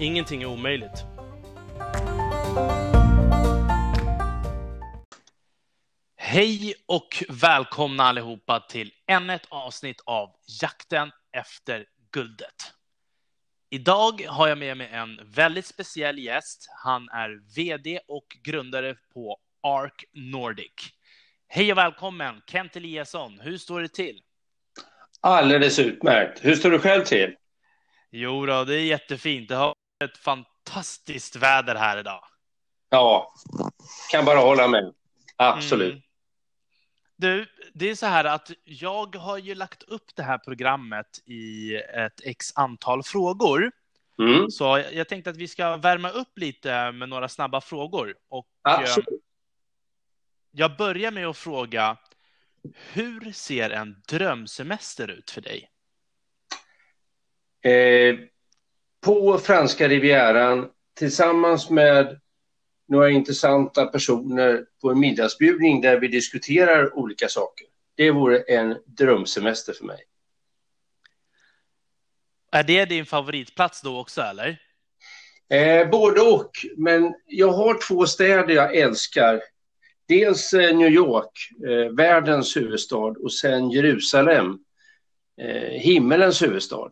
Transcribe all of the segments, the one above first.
Ingenting är omöjligt. Hej och välkomna allihopa till ännu ett avsnitt av Jakten efter guldet. Idag har jag med mig en väldigt speciell gäst. Han är VD och grundare på Arc Nordic. Hej och välkommen Kent Eliasson. Hur står det till? Alldeles utmärkt. Hur står du själv till? Jo då, det är jättefint. Det har ett fantastiskt väder här idag. Ja, kan bara hålla med. Absolut. Mm. Du, det är så här att jag har ju lagt upp det här programmet i ett x antal frågor. Mm. Så jag tänkte att vi ska värma upp lite med några snabba frågor. Och eh, Absolut. jag börjar med att fråga, hur ser en drömsemester ut för dig? Eh, på franska rivieran tillsammans med några intressanta personer på en middagsbjudning där vi diskuterar olika saker. Det vore en drömsemester för mig. Är det din favoritplats då också eller? Eh, både och, men jag har två städer jag älskar. Dels eh, New York, eh, världens huvudstad, och sen Jerusalem, eh, himmelens huvudstad.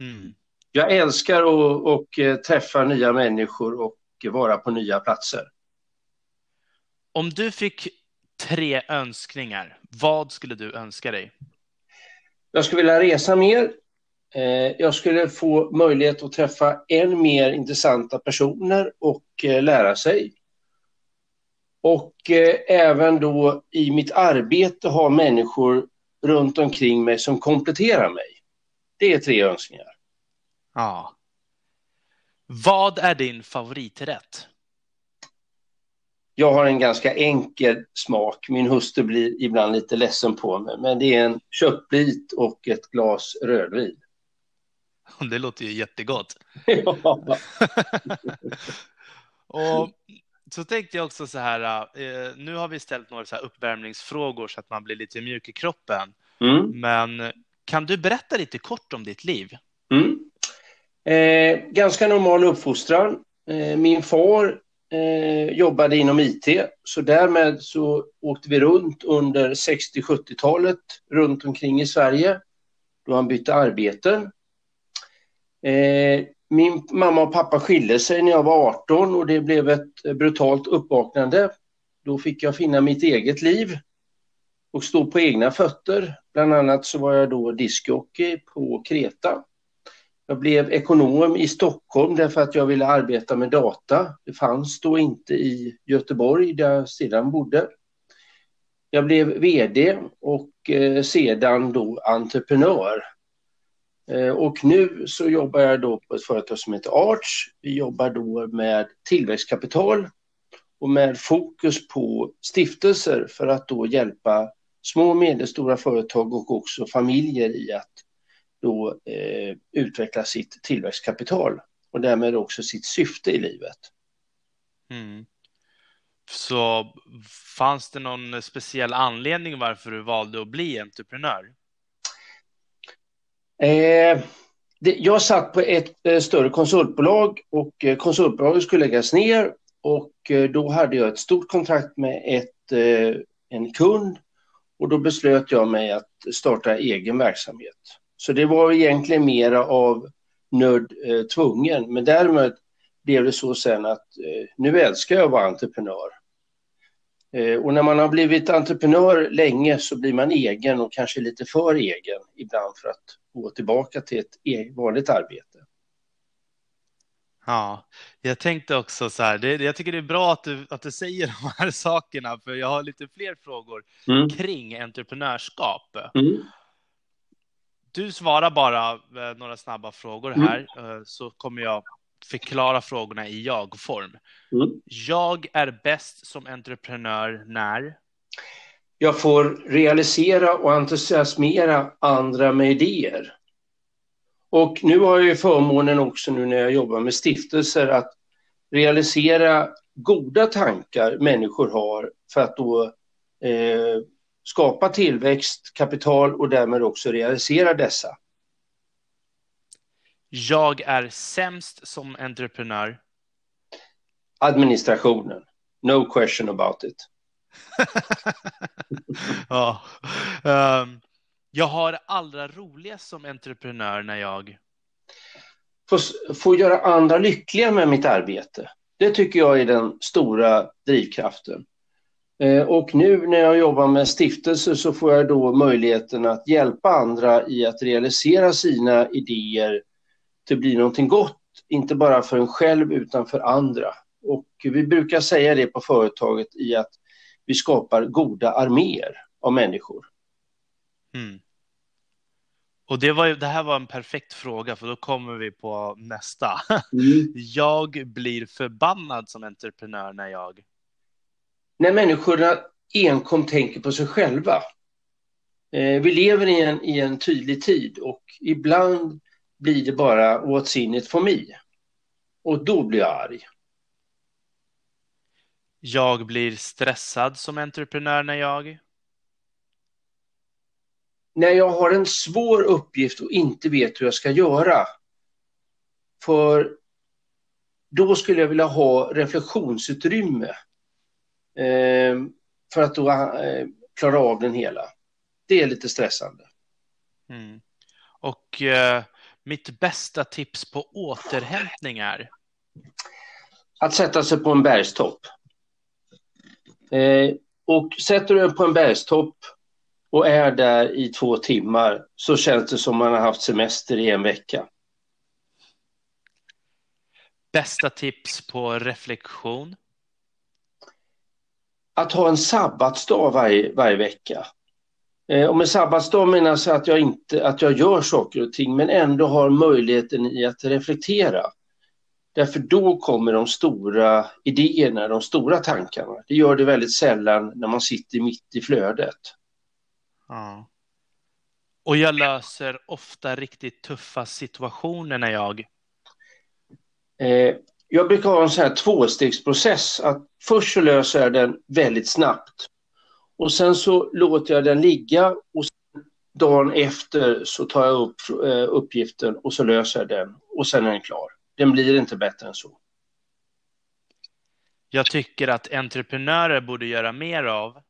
Mm. Jag älskar att och, eh, träffa nya människor och vara på nya platser. Om du fick tre önskningar, vad skulle du önska dig? Jag skulle vilja resa mer. Eh, jag skulle få möjlighet att träffa än mer intressanta personer och eh, lära sig. Och även då i mitt arbete ha människor runt omkring mig som kompletterar mig. Det är tre önskningar. Ja. Vad är din favoriträtt? Jag har en ganska enkel smak. Min hustru blir ibland lite ledsen på mig, men det är en köttbit och ett glas rödvin. Det låter ju jättegott. Ja. och så tänkte jag också så här, eh, nu har vi ställt några så uppvärmningsfrågor så att man blir lite mjuk i kroppen. Mm. Men kan du berätta lite kort om ditt liv? Mm. Eh, ganska normal uppfostran. Eh, min far eh, jobbade inom IT, så därmed så åkte vi runt under 60-70-talet runt omkring i Sverige, då han bytte arbeten. Eh, min mamma och pappa skilde sig när jag var 18 och det blev ett brutalt uppvaknande. Då fick jag finna mitt eget liv och stå på egna fötter. Bland annat så var jag då discjockey på Kreta. Jag blev ekonom i Stockholm därför att jag ville arbeta med data. Det fanns då inte i Göteborg där jag sedan bodde. Jag blev VD och eh, sedan då entreprenör. Eh, och nu så jobbar jag då på ett företag som heter Arch. Vi jobbar då med tillväxtkapital och med fokus på stiftelser för att då hjälpa små och medelstora företag och också familjer i att då eh, utveckla sitt tillväxtkapital och därmed också sitt syfte i livet. Mm. Så fanns det någon speciell anledning varför du valde att bli entreprenör? Eh, det, jag satt på ett eh, större konsultbolag och eh, konsultbolaget skulle läggas ner och eh, då hade jag ett stort kontrakt med ett, eh, en kund och då beslöt jag mig att starta egen verksamhet. Så det var egentligen mera av nöd eh, tvungen. Men därmed blev det så sen att eh, nu älskar jag att vara entreprenör. Eh, och när man har blivit entreprenör länge så blir man egen och kanske lite för egen ibland för att gå tillbaka till ett e vanligt arbete. Ja, jag tänkte också så här, det, jag tycker det är bra att du, att du säger de här sakerna, för jag har lite fler frågor mm. kring entreprenörskap. Mm du svarar bara eh, några snabba frågor Mm. här, eh, så kommer jag förklara frågorna i jag-form. Mm. Jag är bäst som entreprenör när? Jag får realisera och entusiasmera andra med idéer. Och nu har jag ju förmånen också nu när jag jobbar med stiftelser att realisera goda tankar människor har för att då eh, skapa tillväxt, kapital och därmed också realisera dessa. Jag är sämst som entreprenör. Administrationen. No question about it. ja. Ehm, jag har allra roligast som entreprenör när jag... Få, få göra andra lyckliga med mitt arbete. Det tycker jag är den stora drivkraften. Eh, och nu när jag jobbar med stiftelser så får jag då möjligheten att hjälpa andra i att realisera sina idéer till att bli någonting gott, inte bara för en själv utan för andra. Och vi brukar säga det på företaget i att vi skapar goda arméer av människor. Mm. Och det, var, det här var en perfekt fråga, för då kommer vi på nästa. Mm. Jag blir förbannad som entreprenör när jag... när människorna enkom tänker på sig själva. Eh, vi lever i en, i en tydlig tid och ibland blir det bara what's in it for me. Och då blir jag arg. Jag blir stressad som entreprenör när jag... När jag har en svår uppgift och inte vet hur jag ska göra. För då skulle jag vilja ha reflektionsutrymme. Eh, för att då eh, klara av den hela. Det är lite stressande. Mm. Och eh, mitt bästa tips på återhämtning är... att sätta sig på en bergstopp. Eh, och sätter du dig på en bergstopp och är där i två timmar så känns det som man har haft semester i en vecka. Bästa tips på reflektion? Att ha en sabbatsdag varje, varje vecka. Eh, och med sabbatsdag menas att jag, inte, att jag gör saker och ting men ändå har möjligheten i att reflektera. Därför då kommer de stora idéerna, de stora tankarna. Det gör det väldigt sällan när man sitter mitt i flödet. Ja. Och jag löser ofta riktigt tuffa situationer när jag... Eh, jag brukar ha en sån här tvåstegsprocess. Att först så löser jag den väldigt snabbt. Och sen så låter jag den ligga och dagen efter så tar jag upp eh, uppgiften och så löser jag den och sen är den klar. Den blir inte bättre än så. Jag tycker att entreprenörer borde göra mer av.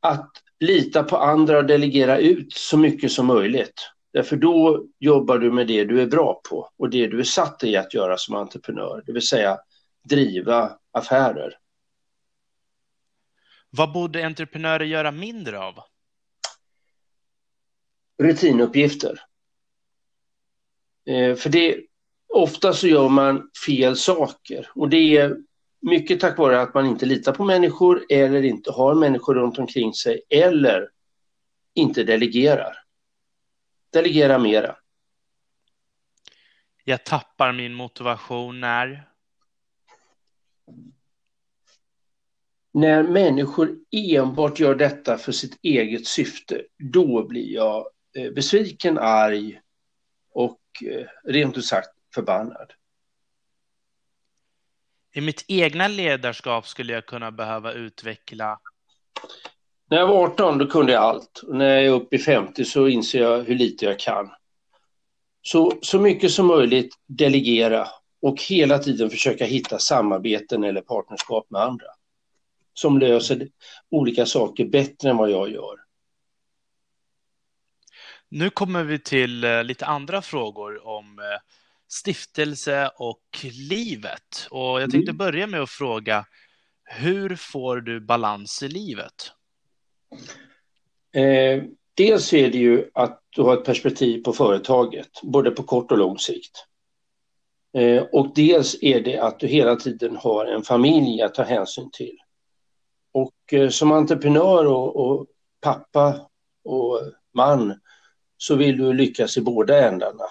Att lita på andra och delegera ut så mycket som möjligt. Därför då jobbar du med det du är bra på och det du är satt i att göra som entreprenör, det vill säga driva affärer. Vad borde entreprenörer göra mindre av? rutinuppgifter. Eh, för det, ofta så gör man fel saker och det är mycket tack vare att man inte litar på människor eller inte har människor runt omkring sig eller inte delegerar. Delegera mera. Jag tappar min motivation när... När människor enbart gör detta för sitt eget syfte, då blir jag eh, besviken, arg och eh, rent ut sagt förbannad. I mitt egna ledarskap skulle jag kunna behöva utveckla... När jag var 18 då kunde jag allt. Och när jag är uppe i 50 så inser jag hur lite jag kan. Så, så mycket som möjligt delegera och hela tiden försöka hitta samarbeten eller partnerskap med andra. Som löser olika saker bättre än vad jag gör. Nu kommer vi till eh, lite andra frågor om eh, stiftelse och livet. Och jag tänkte Mm. börja med att fråga, hur får du balans i livet? Eh, dels är det ju att du har ett perspektiv på företaget, både på kort och lång sikt. Eh, och dels är det att du hela tiden har en familj att ta hänsyn till. Och eh, som entreprenör och, och pappa och man så vill du lyckas i båda ändarna.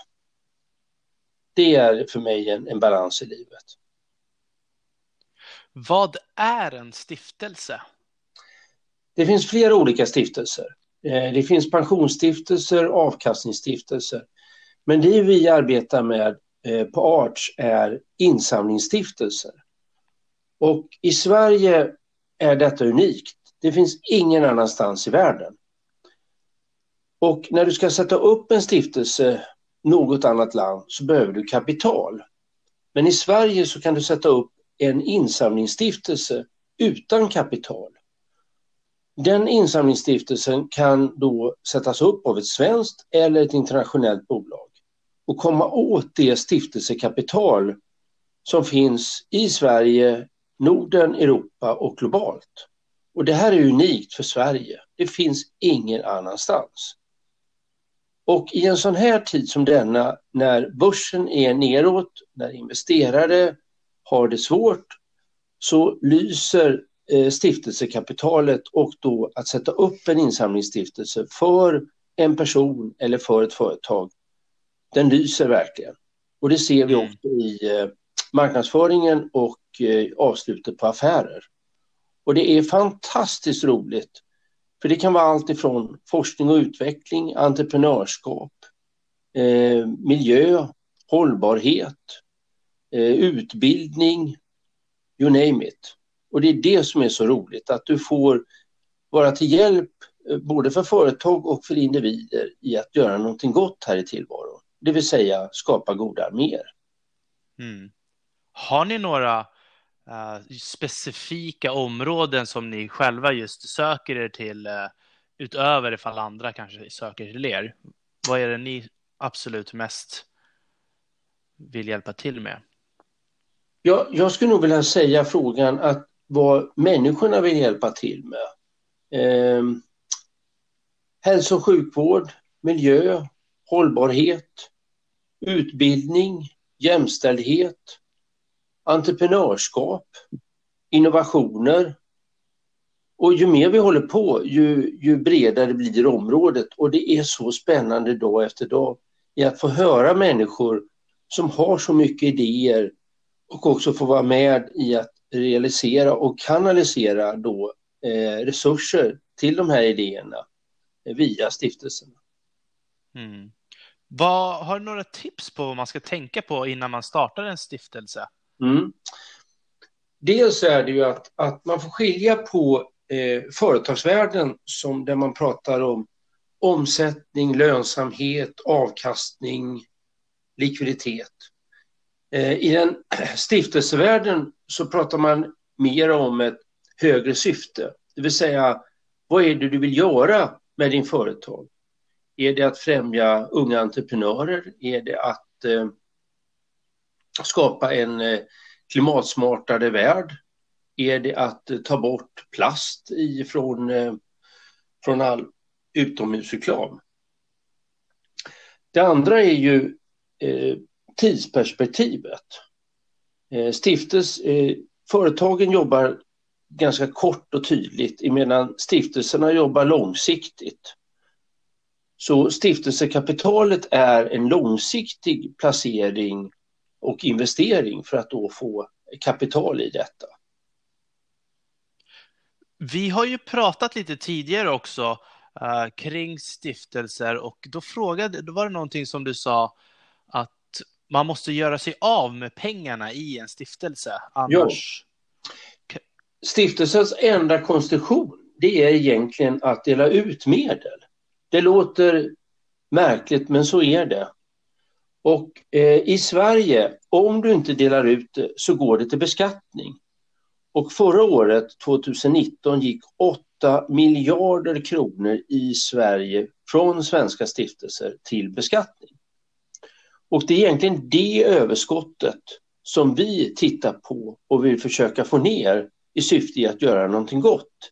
Det är för mig en, en balans i livet. Vad är en stiftelse? Det finns flera olika stiftelser. Eh, det finns pensionsstiftelser, avkastningsstiftelser. Men det vi arbetar med eh, på Arts är insamlingsstiftelser. Och i Sverige är detta unikt. Det finns ingen annanstans i världen. Och när du ska sätta upp en stiftelse något annat land så behöver du kapital. Men i Sverige så kan du sätta upp en insamlingsstiftelse utan kapital. Den insamlingsstiftelsen kan då sättas upp av ett svenskt eller ett internationellt bolag och komma åt det stiftelsekapital som finns i Sverige, Norden, Europa och globalt. Och det här är unikt för Sverige. Det finns ingen annanstans. Och i en sån här tid som denna, när börsen är neråt, när investerare har det svårt, så lyser stiftelsekapitalet och då att sätta upp en insamlingsstiftelse för en person eller för ett företag, den lyser verkligen. Och det ser vi mm. också i eh, marknadsföringen och eh, avslutet på affärer. Och det är fantastiskt roligt för det kan vara allt ifrån forskning och utveckling, entreprenörskap, eh, miljö, hållbarhet, eh, utbildning, you name it. Och det är det som är så roligt, att du får vara till hjälp eh, både för företag och för individer i att göra någonting gott här i tillvaron. Det vill säga skapa goda arméer. Mm. Har ni några uh, specifika områden som ni själva just söker er till uh, utöver ifall andra kanske söker till er? Vad är det ni absolut mest vill hjälpa till med? Ja, jag skulle nog vilja säga frågan att vad människorna vill hjälpa till med. Eh, hälso och sjukvård, miljö, hållbarhet, utbildning, jämställdhet, entreprenörskap, innovationer. Och ju mer vi håller på, ju, ju bredare blir området. Och det är så spännande dag efter dag i att få höra människor som har så mycket idéer och också få vara med i att realisera och kanalisera då eh, resurser till de här idéerna via stiftelserna. Mm. Vad, har du några tips på vad man ska tänka på innan man startar en stiftelse? Mm. Dels är det ju att, att man får skilja på eh, företagsvärlden som där man pratar om omsättning, lönsamhet, avkastning, likviditet. Eh, I den stiftelsevärlden så pratar man mer om ett högre syfte, det vill säga vad är det du vill göra med din företag? Är det att främja unga entreprenörer? Är det att eh, skapa en eh, klimatsmartare värld? Är det att eh, ta bort plast ifrån, eh, från all utomhusreklam? Det andra är ju eh, tidsperspektivet. Eh, Stiftels... Eh, företagen jobbar ganska kort och tydligt medan stiftelserna jobbar långsiktigt. Så stiftelsekapitalet är en långsiktig placering och investering för att då få kapital i detta. Vi har ju pratat lite tidigare också uh, kring stiftelser och då frågade, då var det någonting som du sa att man måste göra sig av med pengarna i en stiftelse. Annars... Jo. Stiftelsens enda konstruktion det är egentligen att dela ut medel. Det låter märkligt men så är det. Och eh, i Sverige, om du inte delar ut det så går det till beskattning. Och förra året, 2019, gick 8 miljarder kronor i Sverige från svenska stiftelser till beskattning. Och det är egentligen det överskottet som vi tittar på och vill försöka få ner i syfte att göra någonting gott.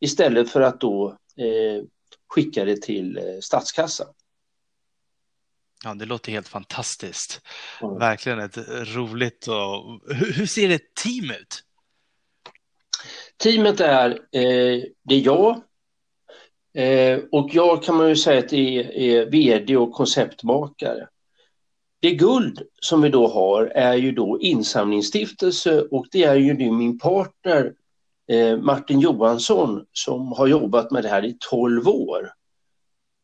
Istället för att då eh, skicka det till eh, statskassan. Ja, det låter helt fantastiskt. Mm. Verkligen ett roligt och... Hur ser ett team ut? Teamet är, eh, det är jag, Eh, och jag kan man ju säga att är, är vd och konceptmakare. Det guld som vi då har är ju då insamlingsstiftelse och det är ju nu min partner eh, Martin Johansson som har jobbat med det här i 12 år.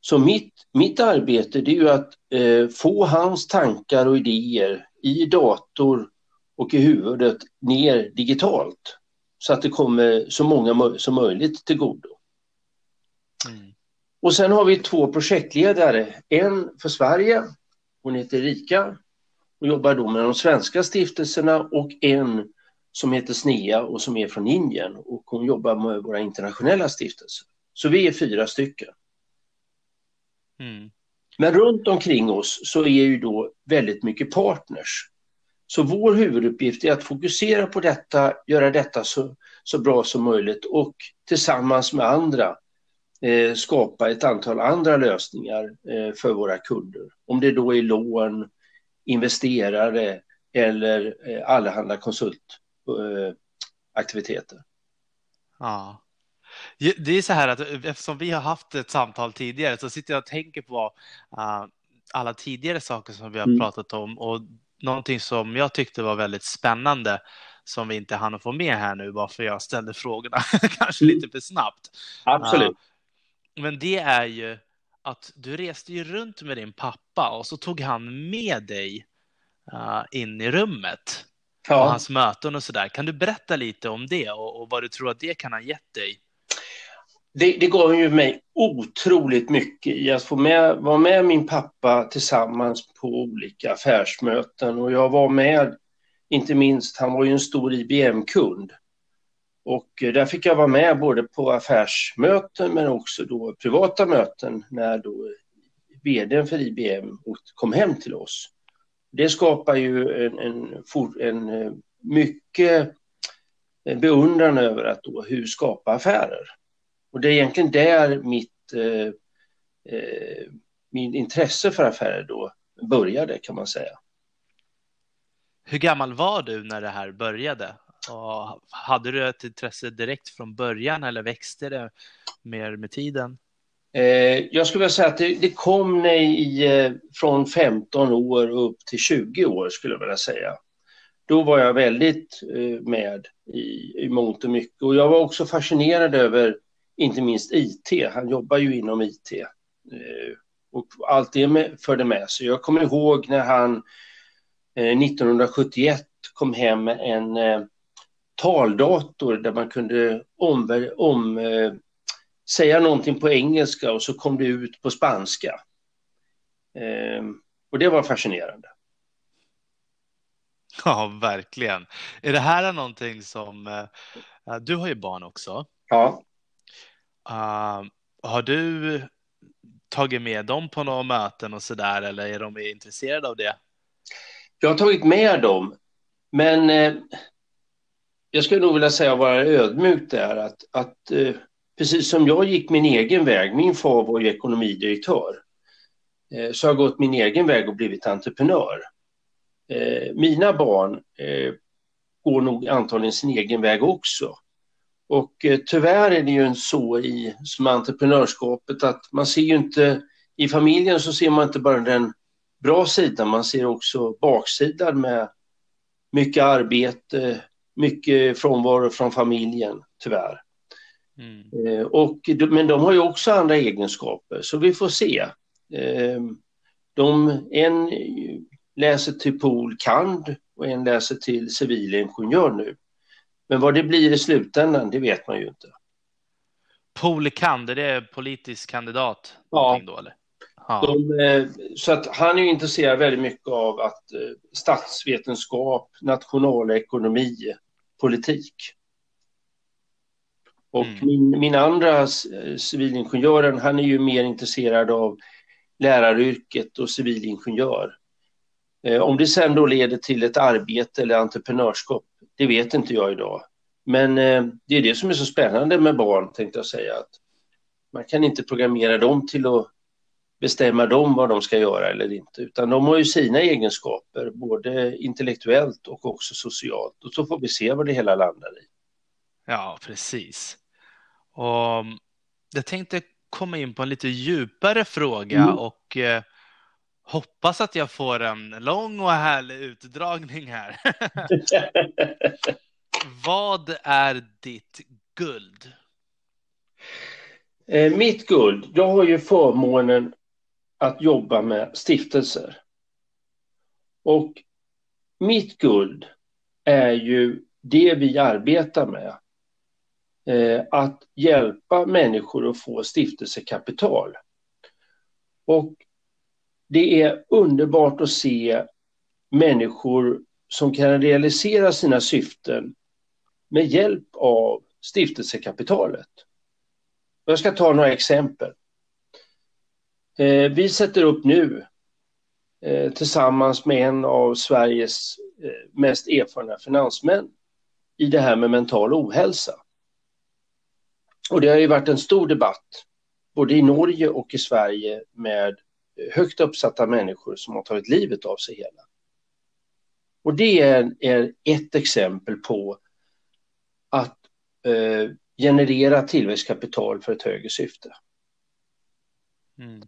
Så mitt, mitt arbete det är ju att eh, få hans tankar och idéer i dator och i huvudet ner digitalt så att det kommer så många som möjligt till godo. Mm. Och sen har vi två projektledare, en för Sverige, hon heter Erika och jobbar då med de svenska stiftelserna och en som heter Snea och som är från Indien och hon jobbar med våra internationella stiftelser. Så vi är fyra stycken. Mm. Men runt omkring oss så är ju då väldigt mycket partners. Så vår huvuduppgift är att fokusera på detta, göra detta så, så bra som möjligt och tillsammans med andra skapa ett antal andra lösningar eh, för våra kunder. Om det då är lån, investerare eller eh, allehanda konsultaktiviteter. Eh, ja. Det är så här att eftersom vi har haft ett samtal tidigare så sitter jag och tänker på uh, alla tidigare saker som vi har mm. pratat om och någonting som jag tyckte var väldigt spännande som vi inte hann få med här nu, varför jag ställde frågorna kanske lite för snabbt. Absolut. Men det är ju att du reste ju runt med din pappa och så tog han med dig uh, in i rummet ja. och hans möten och så där. Kan du berätta lite om det och, och vad du tror att det kan ha gett dig? Det, det gav ju mig otroligt mycket i att få med, vara med min pappa tillsammans på olika affärsmöten och jag var med, inte minst, han var ju en stor IBM-kund. Och eh, där fick jag vara med både på affärsmöten men också då privata möten när då eh, vdn för IBM kom hem till oss. Det skapar ju en, en, en eh, mycket beundran över att då, hur skapa affärer. Och det är egentligen där mitt eh, eh, min intresse för affärer då började kan man säga. Hur gammal var du när det här började? Och hade du ett intresse direkt från början eller växte det mer med tiden? Eh, jag skulle vilja säga att det, det kom i, eh, från 15 år upp till 20 år skulle jag vilja säga. Då var jag väldigt eh, med i, i mångt och mycket och jag var också fascinerad över inte minst IT. Han jobbar ju inom IT eh, och allt det förde med sig. Jag kommer ihåg när han 1971 kom hem med en taldator där man kunde om, om eh, säga någonting på engelska och så kom det ut på spanska. Eh, och det var fascinerande. Ja, verkligen. Är det här någonting som... Uh, du har ju barn också. Ja. Uh, har du tagit med dem på några möten och så där, eller är de intresserade av det? Jag har tagit med dem, men eh, jag skulle nog vilja säga vara ödmjuk där att, att eh, precis som jag gick min egen väg, min far var ju ekonomidirektör, eh, så har jag gått min egen väg och blivit entreprenör. Eh, mina barn eh, går nog antagligen sin egen väg också. Och eh, tyvärr är det ju så i som entreprenörskapet att man ser ju inte, i familjen så ser man inte bara den bra sidan, man ser också baksidan med mycket arbete, mycket frånvaro från familjen, tyvärr. Mm. Eh, och, men de har ju också andra egenskaper, så vi får se. Eh, de, en läser till Pol Kand och en läser till civilingenjör nu. Men vad det blir i slutändan, det vet man ju inte. Pol Kand, det är politisk kandidat? Ja. Då, eller? Ja. De, eh, så att han är intresserad väldigt mycket av att statsvetenskap, nationalekonomi, politik. Och mm. min, min andra civilingenjören, han är ju mer intresserad av läraryrket och civilingenjör. Eh, om det sen då leder till ett arbete eller entreprenörskap, det vet inte jag idag. Men eh, det är det som är så spännande med barn, tänkte jag säga. Att man kan inte programmera dem till att bestämma dem vad de ska göra eller inte, utan de har ju sina egenskaper, både intellektuellt och också socialt. Och så får vi se vad det hela landar i. Ja, precis. Och jag tänkte komma in på en lite djupare fråga mm. och eh, hoppas att jag får en lång och härlig utdragning här. Vad är ditt guld? Eh, mitt guld, jag har ju förmånen att jobba med stiftelser. Och mitt guld är ju det vi arbetar med. Eh, att hjälpa människor att få stiftelsekapital. Och det är underbart att se människor som kan realisera sina syften med hjälp av stiftelsekapitalet. Jag ska ta några exempel. Eh, vi sätter upp nu eh, tillsammans med en av Sveriges eh, mest erfarna finansmän i det här med mental ohälsa. Och det har ju varit en stor debatt både i Norge och i Sverige med högt uppsatta människor som har tagit livet av sig hela. Och det är, är ett exempel på att eh, generera tillväxtkapital för ett högre syfte. Mm.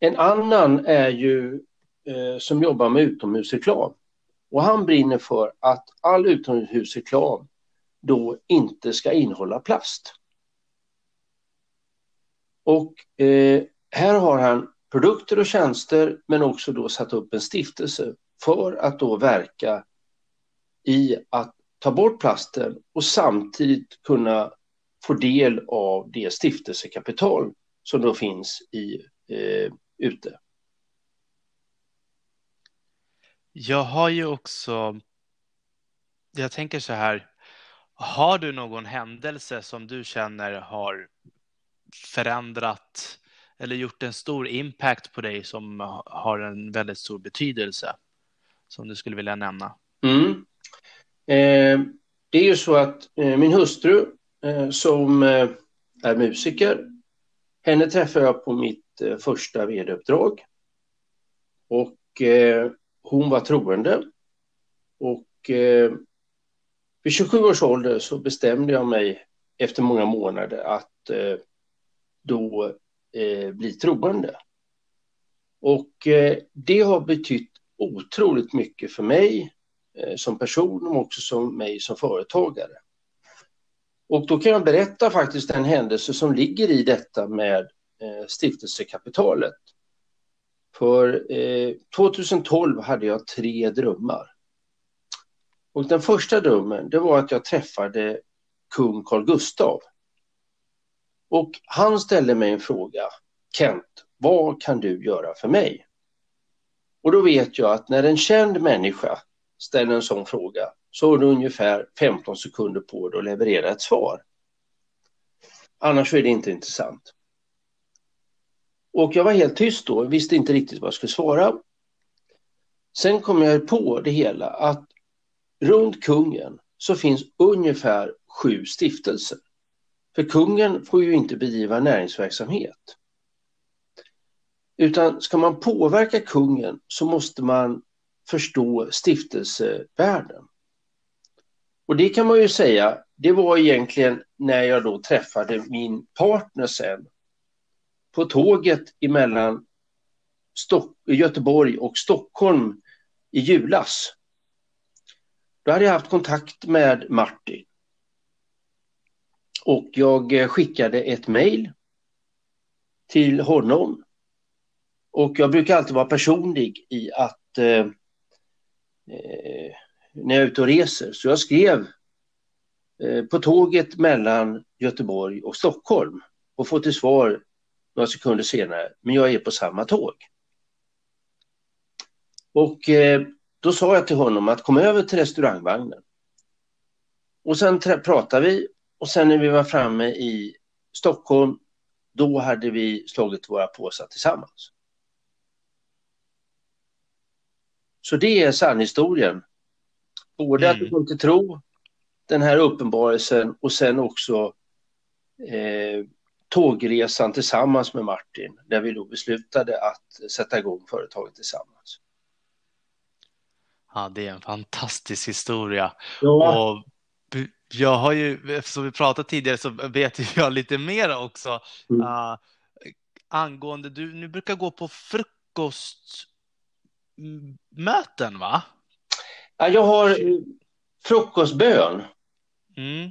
En annan är ju eh, som jobbar med utomhusreklam. Och han brinner för att all utomhusreklam då inte ska innehålla plast. Och eh, här har han produkter och tjänster men också då satt upp en stiftelse för att då verka i att ta bort plasten och samtidigt kunna få del av det stiftelsekapital som då finns i, eh, ute. Jag har ju också, jag tänker så här, har du någon händelse som du känner har förändrat eller gjort en stor impact på dig som har en väldigt stor betydelse som du skulle vilja nämna? Mm. Eh, det är ju så att eh, min hustru eh, som eh, är musiker, henne träffade jag på mitt Eh, första vd-uppdrag. Och eh, hon var troende. Och eh, vid 27 års ålder så bestämde jag mig efter många månader att eh, då eh, bli troende. Och eh, det har betytt otroligt mycket för mig eh, som person och också som mig som företagare. Och då kan jag berätta faktiskt en händelse som ligger i detta med Eh, stiftelsekapitalet. För eh, 2012 hade jag tre drömmar. Och den första drömmen det var att jag träffade kung Carl Gustav och han ställde mig en fråga. Kent, vad kan du göra för mig? Och då vet jag att när en känd människa ställer en sån fråga så har du ungefär 15 sekunder på dig att leverera ett svar. Annars är det inte intressant. Och jag var helt tyst då, visste inte riktigt vad jag skulle svara. Sen kom jag på det hela att runt kungen så finns ungefär sju stiftelser. För kungen får ju inte bedriva näringsverksamhet. Utan ska man påverka kungen så måste man förstå stiftelsevärlden. Och det kan man ju säga, det var egentligen när jag då träffade min partner sen på tåget emellan Stock Göteborg och Stockholm i julas. Då hade jag haft kontakt med Martin och jag eh, skickade ett mejl till honom. Och jag brukar alltid vara personlig i att eh, eh, när jag är ute och reser. Så jag skrev eh, på tåget mellan Göteborg och Stockholm och får till svar några sekunder senare, men jag är på samma tåg. Och eh, då sa jag till honom att kom över till restaurangvagnen. Och sen pratade vi och sen när vi var framme i Stockholm, då hade vi slagit våra påsar tillsammans. Så det är sannhistorien. Både mm. att du får inte tro den här uppenbarelsen och sen också eh, tågresan tillsammans med Martin där vi då beslutade att sätta igång företaget tillsammans. Ja, det är en fantastisk historia. Ja. Och jag har ju, eftersom vi pratat tidigare så vet jag lite mer också. Mm. Uh, angående, du nu brukar gå på frukostmöten va? Ja, jag har eh, frukostbön. Mm.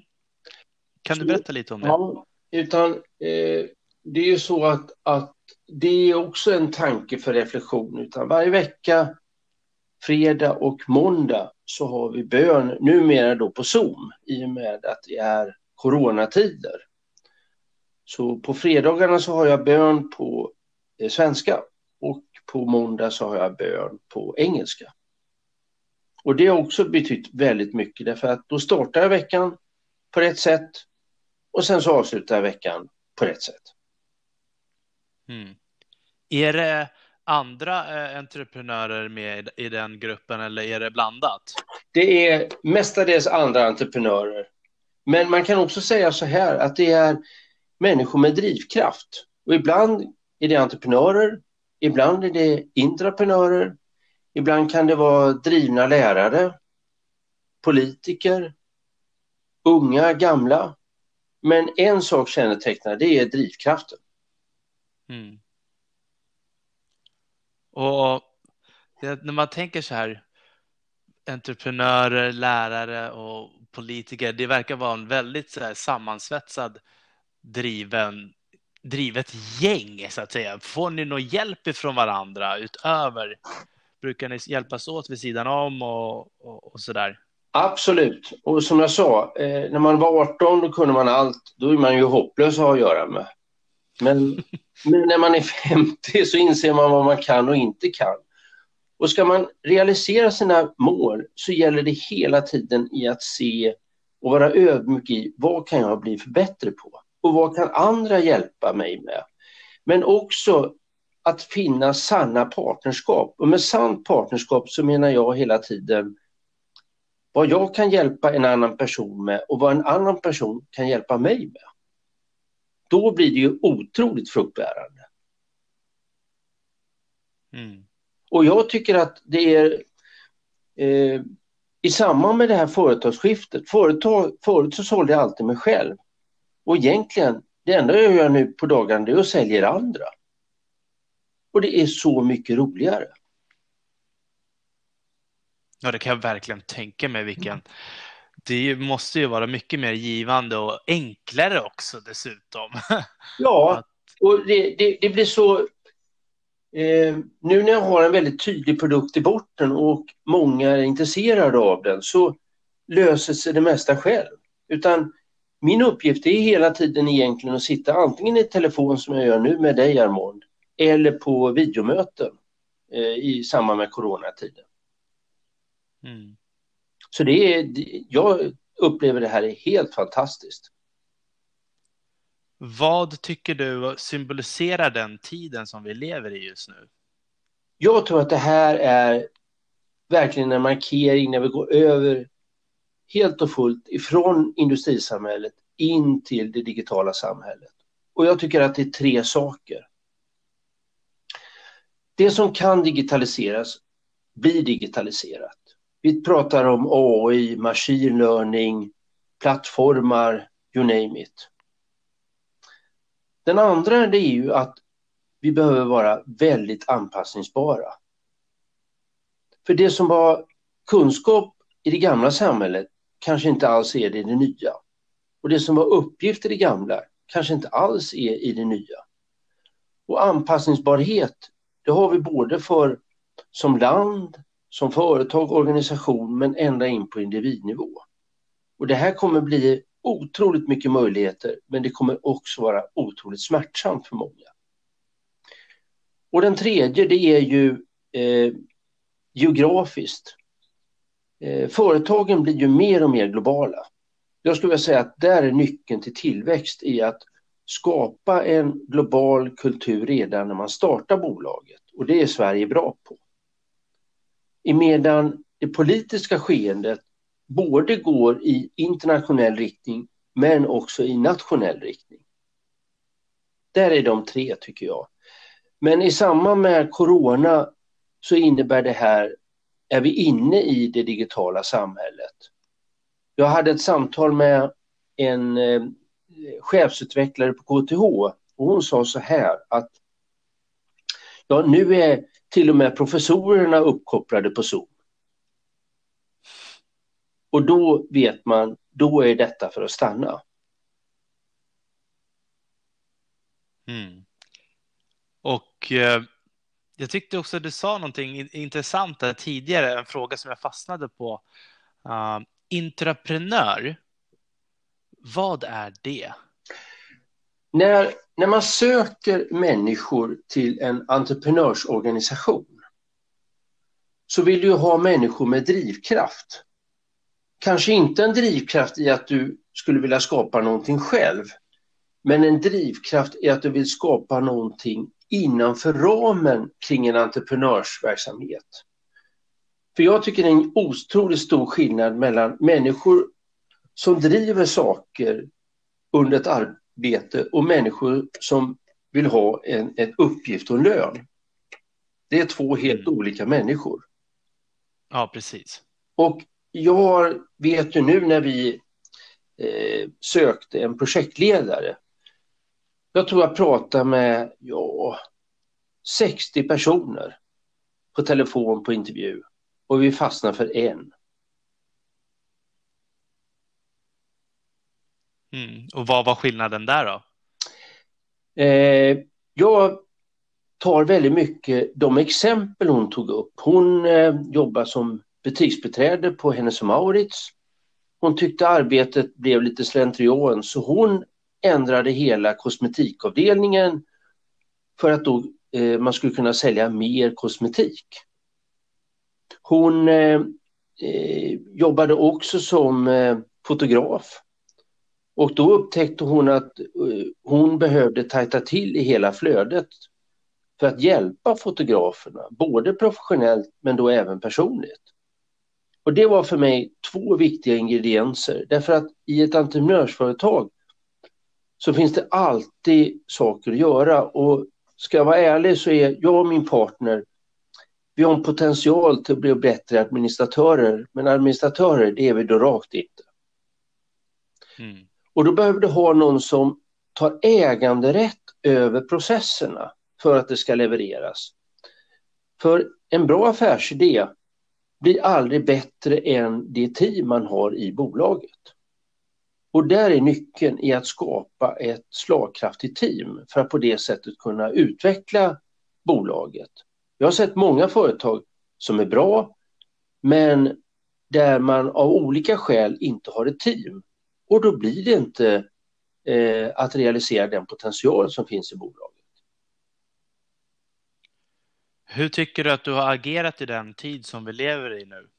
Kan du berätta lite om det? Ja, utan eh, det är ju så att, att det är också en tanke för reflektion. Utan varje vecka, fredag och måndag, så har vi bön, numera då på Zoom, i och med att det är coronatider. Så på fredagarna så har jag bön på eh, svenska och på måndag så har jag bön på engelska. Och det har också betytt väldigt mycket därför att då startar jag veckan på rätt sätt och sen så avslutar jag veckan på rätt sätt. Mm. Är det andra eh, entreprenörer med i den gruppen eller är det blandat? Det är mestadels andra entreprenörer. Men man kan också säga så här att det är människor med drivkraft. Och ibland är det entreprenörer, ibland är det intraprenörer, ibland kan det vara drivna lärare, politiker, unga, gamla. Men en sak kännetecknar det är drivkraften. Mm. Och det, när man tänker så här, entreprenörer, lärare och politiker, det verkar vara en väldigt så här, sammansvetsad, driven, drivet gäng så att säga. Får ni någon hjälp ifrån varandra utöver? Brukar ni hjälpas åt vid sidan om och, och, och så där? Absolut. Och som jag sa, eh, när man var 18 då kunde man allt. Då är man ju hopplös att ha att göra med. Men, men när man är 50 så inser man vad man kan och inte kan. Och ska man realisera sina mål så gäller det hela tiden i att se och vara ödmjuk i vad kan jag bli för bättre på? Och vad kan andra hjälpa mig med? Men också att finna sanna partnerskap. Och med sant partnerskap så menar jag hela tiden vad jag kan hjälpa en annan person med och vad en annan person kan hjälpa mig med. Då blir det ju otroligt fruktbärande. Mm. Och jag tycker att det är eh, i samband med det här företagsskiftet, företag, förut så sålde jag alltid mig själv. Och egentligen, det enda jag gör nu på dagarna är att sälja andra. Och det är så mycket roligare. Ja, det kan jag verkligen tänka mig vilken. Det måste ju vara mycket mer givande och enklare också dessutom. Ja, och det, det, det blir så... Eh, nu när jag har en väldigt tydlig produkt i botten och många är intresserade av den så löser sig det mesta själv. Utan min uppgift är hela tiden egentligen att sitta antingen i telefon som jag gör nu med dig Armand eller på videomöten eh, i samband med coronatiden. Mm. Så det är, jag upplever det här är helt fantastiskt. Vad tycker du symboliserar den tiden som vi lever i just nu? Jag tror att det här är verkligen en markering när vi går över helt och fullt ifrån industrisamhället in till det digitala samhället. Och jag tycker att det är tre saker. Det som kan digitaliseras blir digitaliserat. Vi pratar om AI, machine learning, plattformar, you name it. Den andra det är ju att vi behöver vara väldigt anpassningsbara. För det som var kunskap i det gamla samhället kanske inte alls är det i det nya. Och det som var uppgift i det gamla kanske inte alls är i det nya. Och anpassningsbarhet, det har vi både för som land, som företag, organisation men ända in på individnivå. Och det här kommer bli otroligt mycket möjligheter men det kommer också vara otroligt smärtsamt för många. Och den tredje det är ju eh, geografiskt. Eh, företagen blir ju mer och mer globala. Jag skulle vilja säga att där är nyckeln till tillväxt i att skapa en global kultur redan när man startar bolaget och det är Sverige bra på. Medan det politiska skeendet både går i internationell riktning men också i nationell riktning. Där är de tre tycker jag. Men i samband med corona så innebär det här, är vi inne i det digitala samhället. Jag hade ett samtal med en eh, chefsutvecklare på KTH och hon sa så här att Ja, nu är till och med professorerna uppkopplade på Zoom. Och då vet man, då är detta för att stanna. Mm. Och eh, jag tyckte också att du sa någonting intressant där tidigare, en fråga som jag fastnade på. Ah, uh, intraprenör, vad är det? När, när man söker människor till en entreprenörsorganisation så vill du ha människor med drivkraft. Kanske inte en drivkraft i att du skulle vilja skapa någonting själv, men en drivkraft i att du vill skapa någonting innanför ramen kring en entreprenörsverksamhet. För jag tycker det är en otroligt stor skillnad mellan människor som driver saker under ett arbete och människor som vill ha en, en uppgift och en lön. Det är två helt mm. olika människor. Ja, precis. Och jag vet ju nu när vi eh, sökte en projektledare. Jag tror jag pratade med ja, 60 personer på telefon på intervju och vi fastnade för en. Mm. Och vad var skillnaden där då? Eh, jag tar väldigt mycket de exempel hon tog upp. Hon eh, jobbar som butiksbeträde på Hennes Maurits. Hon tyckte arbetet blev lite slentrian så hon ändrade hela kosmetikavdelningen för att då, eh, man skulle kunna sälja mer kosmetik. Hon eh, eh jobbade också som eh, fotograf. Och då upptäckte hon att eh, hon behövde tajta till i hela flödet för att hjälpa fotograferna, både professionellt men då även personligt. Och det var för mig två viktiga ingredienser därför att i ett entreprenörsföretag så finns det alltid saker att göra och ska jag vara ärlig så är jag och min partner vi har en potential till att bli bättre administratörer, men administratörer det är vi då rakt inte. Mm. Och då behöver du ha någon som tar äganderätt över processerna för att det ska levereras. För en bra affärsidé blir aldrig bättre än det team man har i bolaget. Och där är nyckeln i att skapa ett slagkraftigt team för att på det sättet kunna utveckla bolaget. Jag har sett många företag som är bra men där man av olika skäl inte har ett team. Och då blir det inte eh, att realisera den potential som finns i bolaget. Hur tycker du att du har agerat i den tid som vi lever i nu?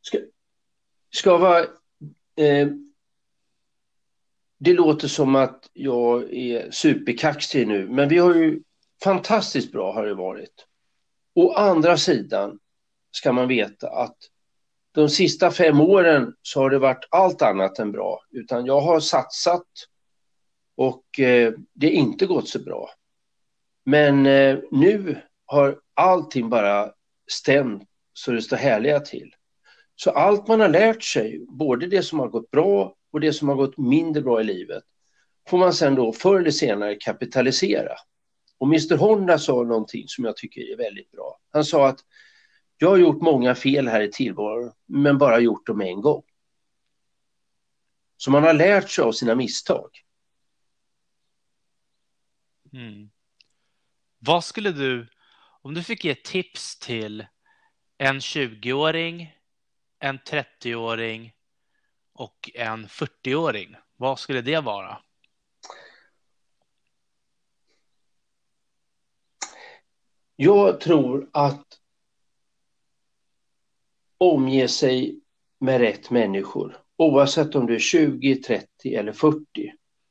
Ska, ska vara... Eh, det låter som att jag är superkaxig nu, men vi har ju fantastiskt bra har det varit. Å andra sidan ska man veta att de sista fem åren så har det varit allt annat än bra, utan jag har satsat och eh, det har inte gått så bra. Men eh, nu har allting bara stämt så det står härliga till. Så allt man har lärt sig, både det som har gått bra och det som har gått mindre bra i livet, får man sen då förr eller senare kapitalisera. Och Mr Honda sa någonting som jag tycker är väldigt bra. Han sa att jag har gjort många fel här i tillvaron, men bara gjort dem en gång. Så man har lärt sig av sina misstag. Mm. Vad skulle du, om du fick ge tips till en 20-åring, en 30-åring och en 40-åring, vad skulle det vara? Jag tror att omge sig med rätt människor, oavsett om du är 20, 30 eller 40.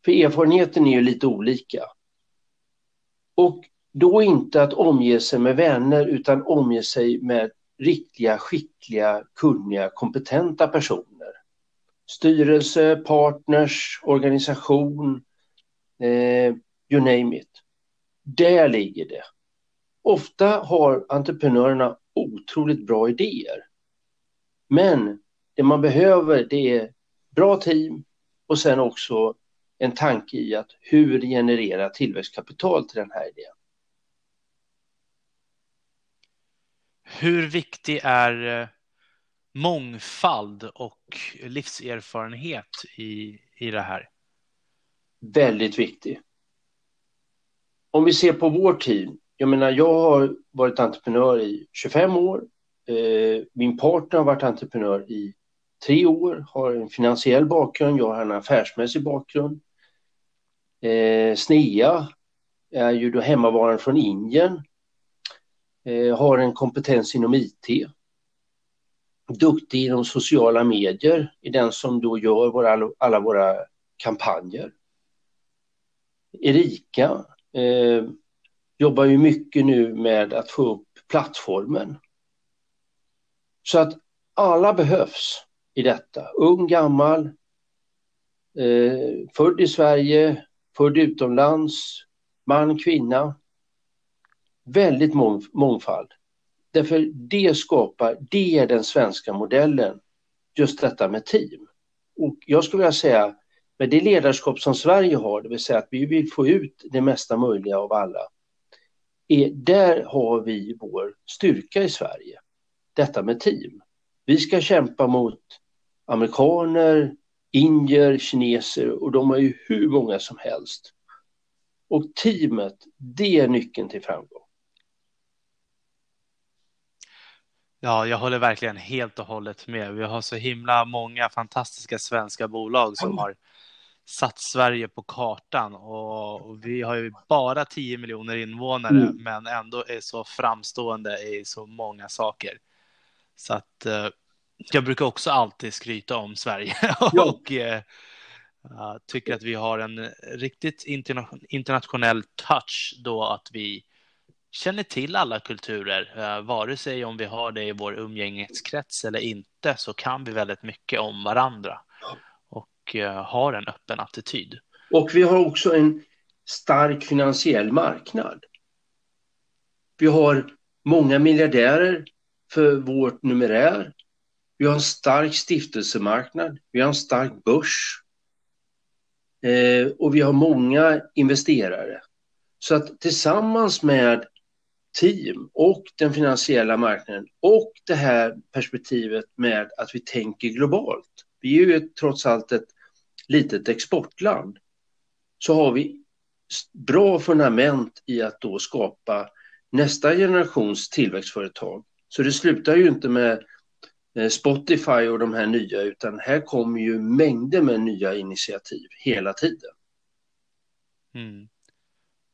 För erfarenheten är ju lite olika. Och då inte att omge sig med vänner utan omge sig med riktiga, skickliga, kunniga, kompetenta personer. Styrelse, partners, organisation, eh, you name it. Där ligger det. Ofta har entreprenörerna otroligt bra idéer. Men det man behöver det är bra team och sen också en tanke i att hur generera tillväxtkapital till den här idén. Hur viktig är eh, mångfald och livserfarenhet i, i det här? Väldigt viktig. Om vi ser på vår tid. Jag menar, jag har varit entreprenör i 25 år. Eh, min partner har varit entreprenör i tre år, har en finansiell bakgrund, jag har en affärsmässig bakgrund. Eh, Snea är ju då hemmavarande från Indien, eh, har en kompetens inom IT. Duktig inom sociala medier, är den som då gör våra, alla våra kampanjer. Erika eh, jobbar ju mycket nu med att få upp plattformen. Så att alla behövs i detta. Ung, gammal, eh, född i Sverige, född utomlands, man, kvinna. Väldigt mång, mångfald. Därför det skapar, det är den svenska modellen, just detta med team. Och jag skulle vilja säga, med det ledarskap som Sverige har, det vill säga att vi vill få ut det mesta möjliga av alla, är, där har vi vår styrka i Sverige. Detta med team. Vi ska kämpa mot amerikaner, indier, kineser och de är ju hur många som helst. Och teamet, det är nyckeln till framgång. Ja, jag håller verkligen helt och hållet med. Vi har så himla många fantastiska svenska bolag som har satt Sverige på kartan och vi har ju bara 10 miljoner invånare mm. men ändå är så framstående i så många saker. Så att eh, jag brukar också alltid skryta om Sverige och uh, tycker att vi har en riktigt interna internationell touch då att vi känner till alla kulturer, uh, vare sig om vi har det i vår umgängeskrets eller inte, så kan vi väldigt mycket om varandra och har en öppen attityd. Och vi har också en stark finansiell marknad. Vi har många miljardärer för vårt numerär vi har en stark stiftelsemarknad, vi har en stark börs eh, och vi har många investerare. Så att tillsammans med team och den finansiella marknaden och det här perspektivet med att vi tänker globalt. Vi är ju ett, trots allt ett litet exportland. Så har vi bra fundament i att då skapa nästa generations tillväxtföretag. Så det slutar ju inte med Eh, Spotify och de här nya, utan här kommer ju mängder med nya initiativ hela tiden. Mm.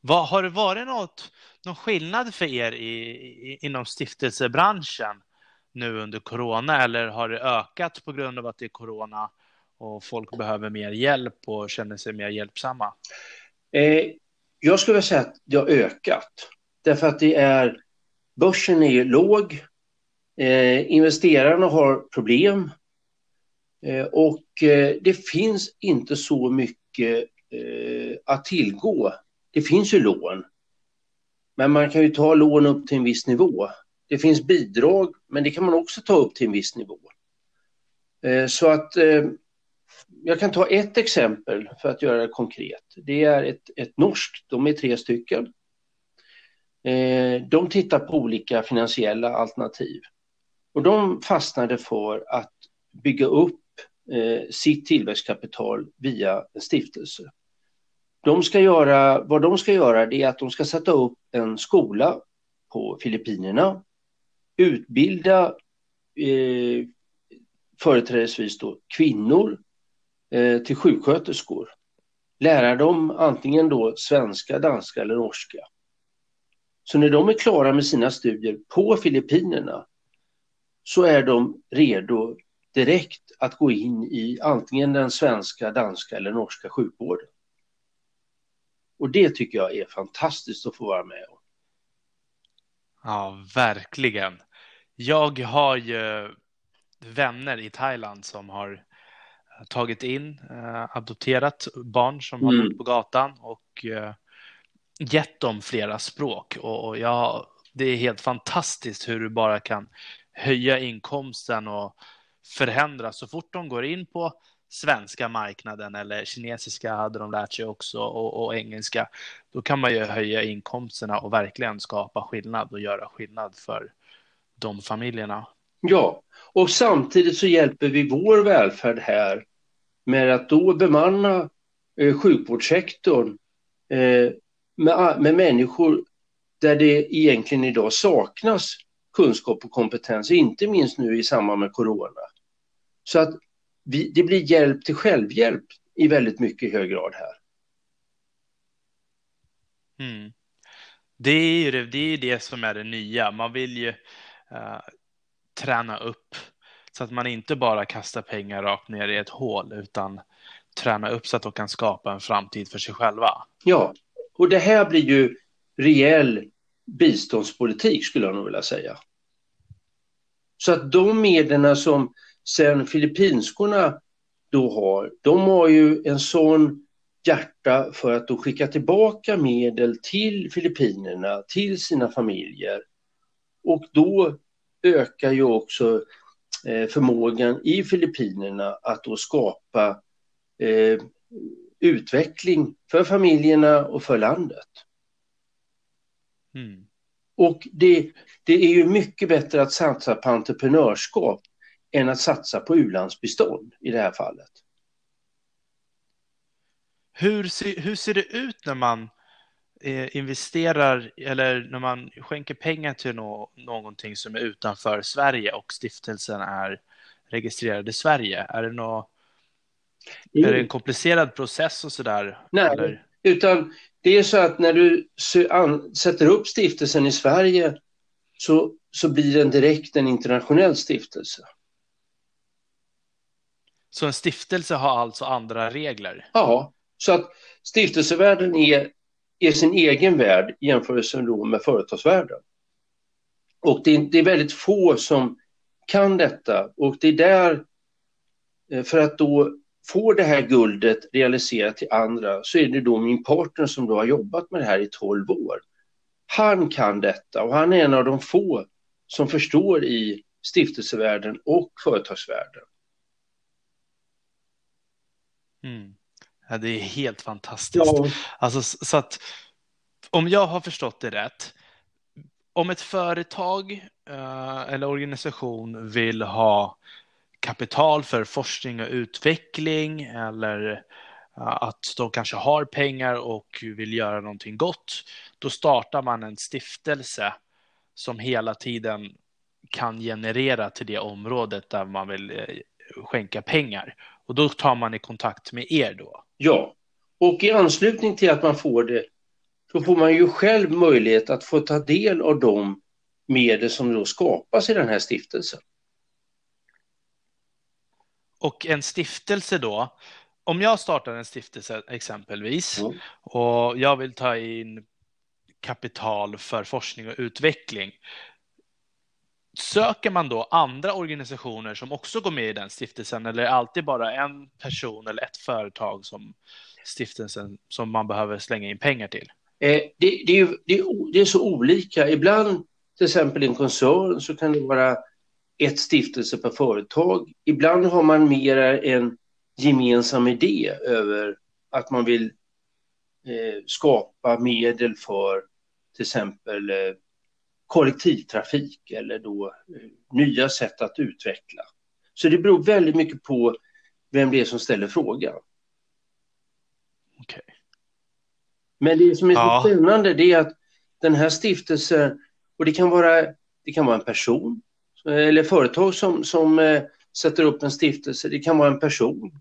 Vad, har det varit något, någon skillnad för er i, i, inom stiftelsebranschen nu under corona eller har det ökat på grund av att det är corona och folk behöver mer hjälp och känner sig mer hjälpsamma? Eh, jag skulle säga att det har ökat. Därför att det är, börsen är låg, Eh, investerarna har problem eh, och eh, det finns inte så mycket eh, att tillgå. Det finns ju lån, men man kan ju ta lån upp till en viss nivå. Det finns bidrag, men det kan man också ta upp till en viss nivå. Eh, så att jag kan ta ett exempel för att göra det konkret. Det är ett, ett norskt, de är tre stycken. De tittar på olika finansiella alternativ. Och de fastnade för att bygga upp eh, sitt tillväxtkapital via en stiftelse. De ska göra, vad de ska göra är att de ska sätta upp en skola på Filippinerna, utbilda eh, företrädesvis då kvinnor eh, till sjuksköterskor. Lära dem antingen då svenska, danska eller norska. Så när de är klara med sina studier på Filippinerna så är de redo direkt att gå in i antingen den svenska, danska eller norska sjukvården. Och det tycker jag är fantastiskt att få vara med om. Ja, verkligen. Jag har ju vänner i Thailand som har tagit in, eh, adopterat barn som har mm. bott på gatan och eh, gett dem flera språk. Och, och jag, det är helt fantastiskt hur du bara kan höja inkomsten och förändra så fort de går in på svenska marknaden eller kinesiska hade de lärt sig också och, och, engelska. Då kan man ju höja inkomsterna och verkligen skapa skillnad och göra skillnad för de familjerna. Ja, och samtidigt så hjälper vi vår välfärd här med att då bemanna eh, sjukvårdssektorn eh, med, med människor där det egentligen idag saknas kunskap och kompetens, inte minst nu i samband med corona. Så att vi, det blir hjälp till självhjälp i väldigt mycket hög grad här. Mm. Det är ju det, det, är det som är det nya. Man vill ju uh, träna upp så att man inte bara kastar pengar rakt ner i ett hål utan träna upp så att de kan skapa en framtid för sig själva. Ja, och det här blir ju rejäl biståndspolitik skulle jag nog vilja säga. Så att de medlen som sen filippinskorna då har, de har ju en sån hjärta för att då skicka tillbaka medel till Filippinerna, till sina familjer. Och då ökar ju också eh, förmågan i Filippinerna att då skapa eh, utveckling för familjerna och för landet. Mm. Och det, det är ju mycket bättre att satsa på entreprenörskap än att satsa på ulandsbistånd i det här fallet. Hur, se, hur ser det ut när man eh, investerar eller när man skänker pengar till no, någonting som är utanför Sverige och stiftelsen är registrerad i Sverige? Är det, nå, mm. är det en komplicerad process och sådär? Nej, eller? Utan det är så att när du sätter upp stiftelsen i Sverige så, så blir den direkt en internationell stiftelse. Så en stiftelse har alltså andra regler? Ja, så att stiftelsevärlden är, är sin egen värld i jämförelse med företagsvärlden. Och det är, det är väldigt få som kan detta och det är där, eh, för att då få det här guldet realiserat till andra så är det då min partner som då har jobbat med det här i 12 år. Han kan detta och han är en av de få som förstår i stiftelsevärlden och företagsvärlden. Mm. Ja, det är helt fantastiskt. Ja. Alltså, så att om jag har förstått det rätt, om ett företag uh, eller organisation vill ha kapital för forskning och utveckling eller att de kanske har pengar och vill göra någonting gott, då startar man en stiftelse som hela tiden kan generera till det området där man vill eh, skänka pengar. Och då tar man i kontakt med er då? Ja, och i anslutning till att man får det, så får man ju själv möjlighet att få ta del av de medel som då skapas i den här stiftelsen. Och en stiftelse då, om jag startar en stiftelse exempelvis mm. och jag vill ta in kapital för forskning och utveckling, Söker man då andra organisationer som också går med i den stiftelsen eller är det alltid bara en person eller ett företag som stiftelsen som man behöver slänga in pengar till? Eh, det, det, är, det, är, det är så olika. Ibland, till exempel i en koncern, så kan det vara ett stiftelse per företag. Ibland har man mer en gemensam idé över att man vill eh, skapa medel för till exempel eh, kollektivtrafik eller då eh, nya sätt att utveckla. Så det beror väldigt mycket på vem det är som ställer frågan. Okay. Men det som är ja. så spännande det är att den här stiftelsen, och det kan vara, det kan vara en person eller företag som, som eh, sätter upp en stiftelse, det kan vara en person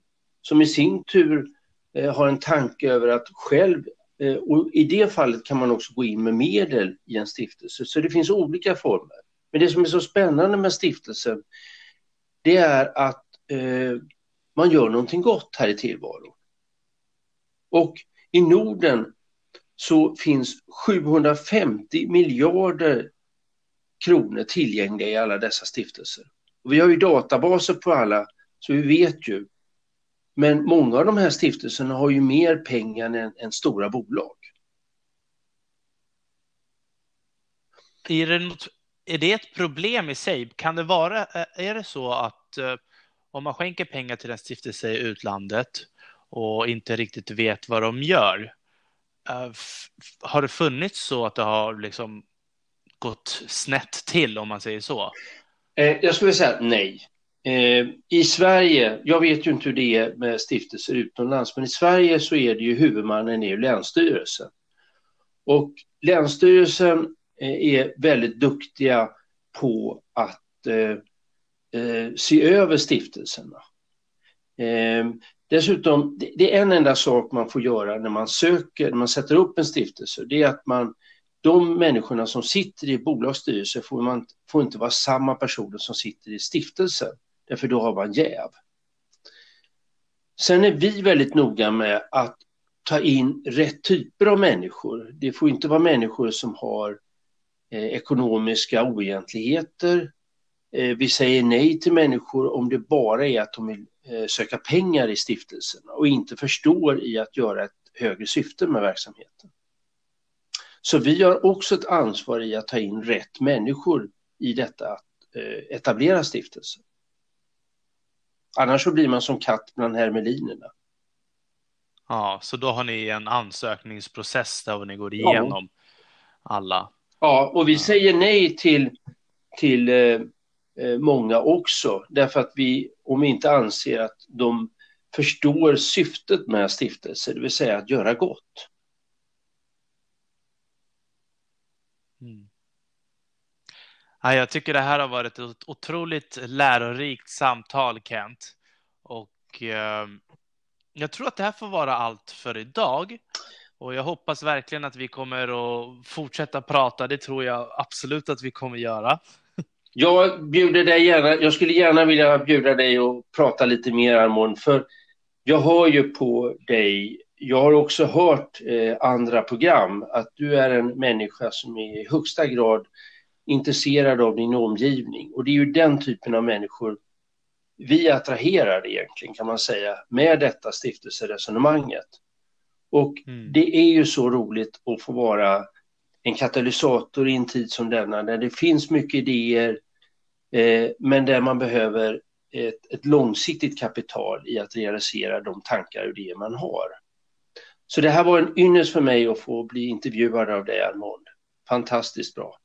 som i sin tur eh, har en tanke över att själv Eh, och I det fallet kan man också gå in med medel i en stiftelse. Så det finns olika former. Men det som är så spännande med stiftelsen det är att eh, man gör någonting gott här i tillvaron. Och i Norden så finns 750 miljarder kronor tillgängliga i alla dessa stiftelser. Och vi har ju databaser på alla, så vi vet ju men många av de här stiftelserna har ju mer pengar än, än stora bolag. Är det, något, är det ett problem i sig? Kan det vara, eh, är det så att eh, om man skänker pengar till en stiftelse i utlandet och inte riktigt vet vad de gör, eh, har det funnits så att det har liksom gått snett till om man säger så? Eh, jag skulle säga nej. Eh, I Sverige, jag vet ju inte hur det är med stiftelser utomlands, men i Sverige så är det ju huvudmannen är ju Länsstyrelsen. Och Länsstyrelsen eh, är väldigt duktiga på att eh, eh, se över stiftelserna. Eh, dessutom, det, det är en enda sak man får göra när man söker, när man sätter upp en stiftelse, det är att man de människorna som sitter i bolagsstyrelser får, man, får inte vara samma personer som sitter i stiftelsen, därför då har man jäv. Sen är vi väldigt noga med att ta in rätt typer av människor. Det får inte vara människor som har eh, ekonomiska oegentligheter. Eh, vi säger nej till människor om det bara är att de vill eh, söka pengar i stiftelsen och inte förstår i att göra ett högre syfte med verksamheten. Så vi har också ett ansvar i att ta in rätt människor i detta att eh, etablera stiftelsen. Annars så blir man som katt bland hermelinerna. Ja, så då har ni en ansökningsprocess där ni går igenom ja. alla. Ja, och vi säger nej till, till eh, eh, många också, därför att vi, om vi inte anser att de förstår syftet med stiftelser, det vill säga att göra gott. Ja, jag tycker det här har varit ett otroligt lärorikt samtal, Kent. Och eh, jag tror att det här får vara allt för idag. Och jag hoppas verkligen att vi kommer att fortsätta prata. Det tror jag absolut att vi kommer göra. Jag bjuder dig gärna, jag skulle gärna vilja bjuda dig och prata lite mer Armon, för jag hör ju på dig, jag har också hört eh, andra program, att du är en människa som är i högsta grad intresserad av din omgivning. Och det är ju den typen av människor vi attraherar egentligen kan man säga med detta stiftelseresonemanget. Och mm. det är ju så roligt att få vara en katalysator i en tid som denna där det finns mycket idéer eh, men där man behöver ett, ett, långsiktigt kapital i att realisera de tankar och idéer man har. Så det här var en ynnest för mig att få bli intervjuad av dig Armand. Fantastiskt bra.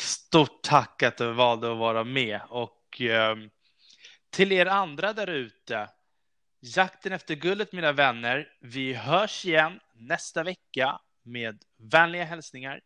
Stort tack att du valde att vara med och eh, till er andra där ute. Jakten efter guldet mina vänner. Vi hörs igen nästa vecka med vänliga hälsningar